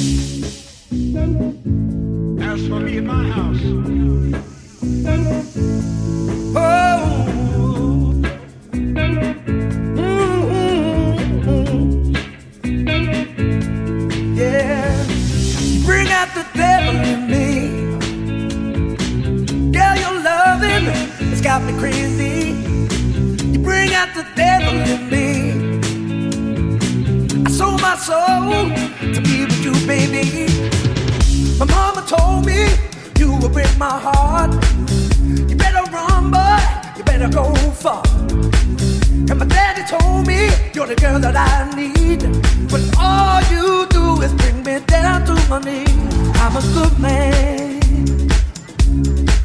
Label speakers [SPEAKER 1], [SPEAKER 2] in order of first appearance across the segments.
[SPEAKER 1] As for me and my house. told me you would break my heart. You better run, boy. You better go far. And my daddy told me you're the girl that I need. But all you do is bring me down to my knees. I'm a good man,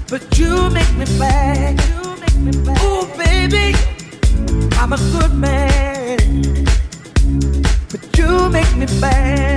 [SPEAKER 1] but you make me bad. Oh, baby, I'm a good man, but you make me bad.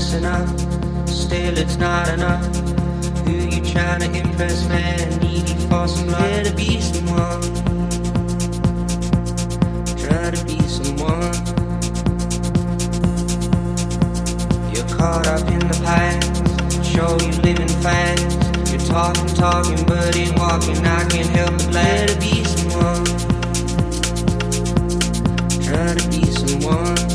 [SPEAKER 2] that's enough. Still, it's not enough. Who you trying to impress, man? Needy for some love. to be someone. Try to be someone. You're caught up in the past. Show you living fast. You're talking, talking, but ain't walking. I can't help but let it be someone. Try to be someone.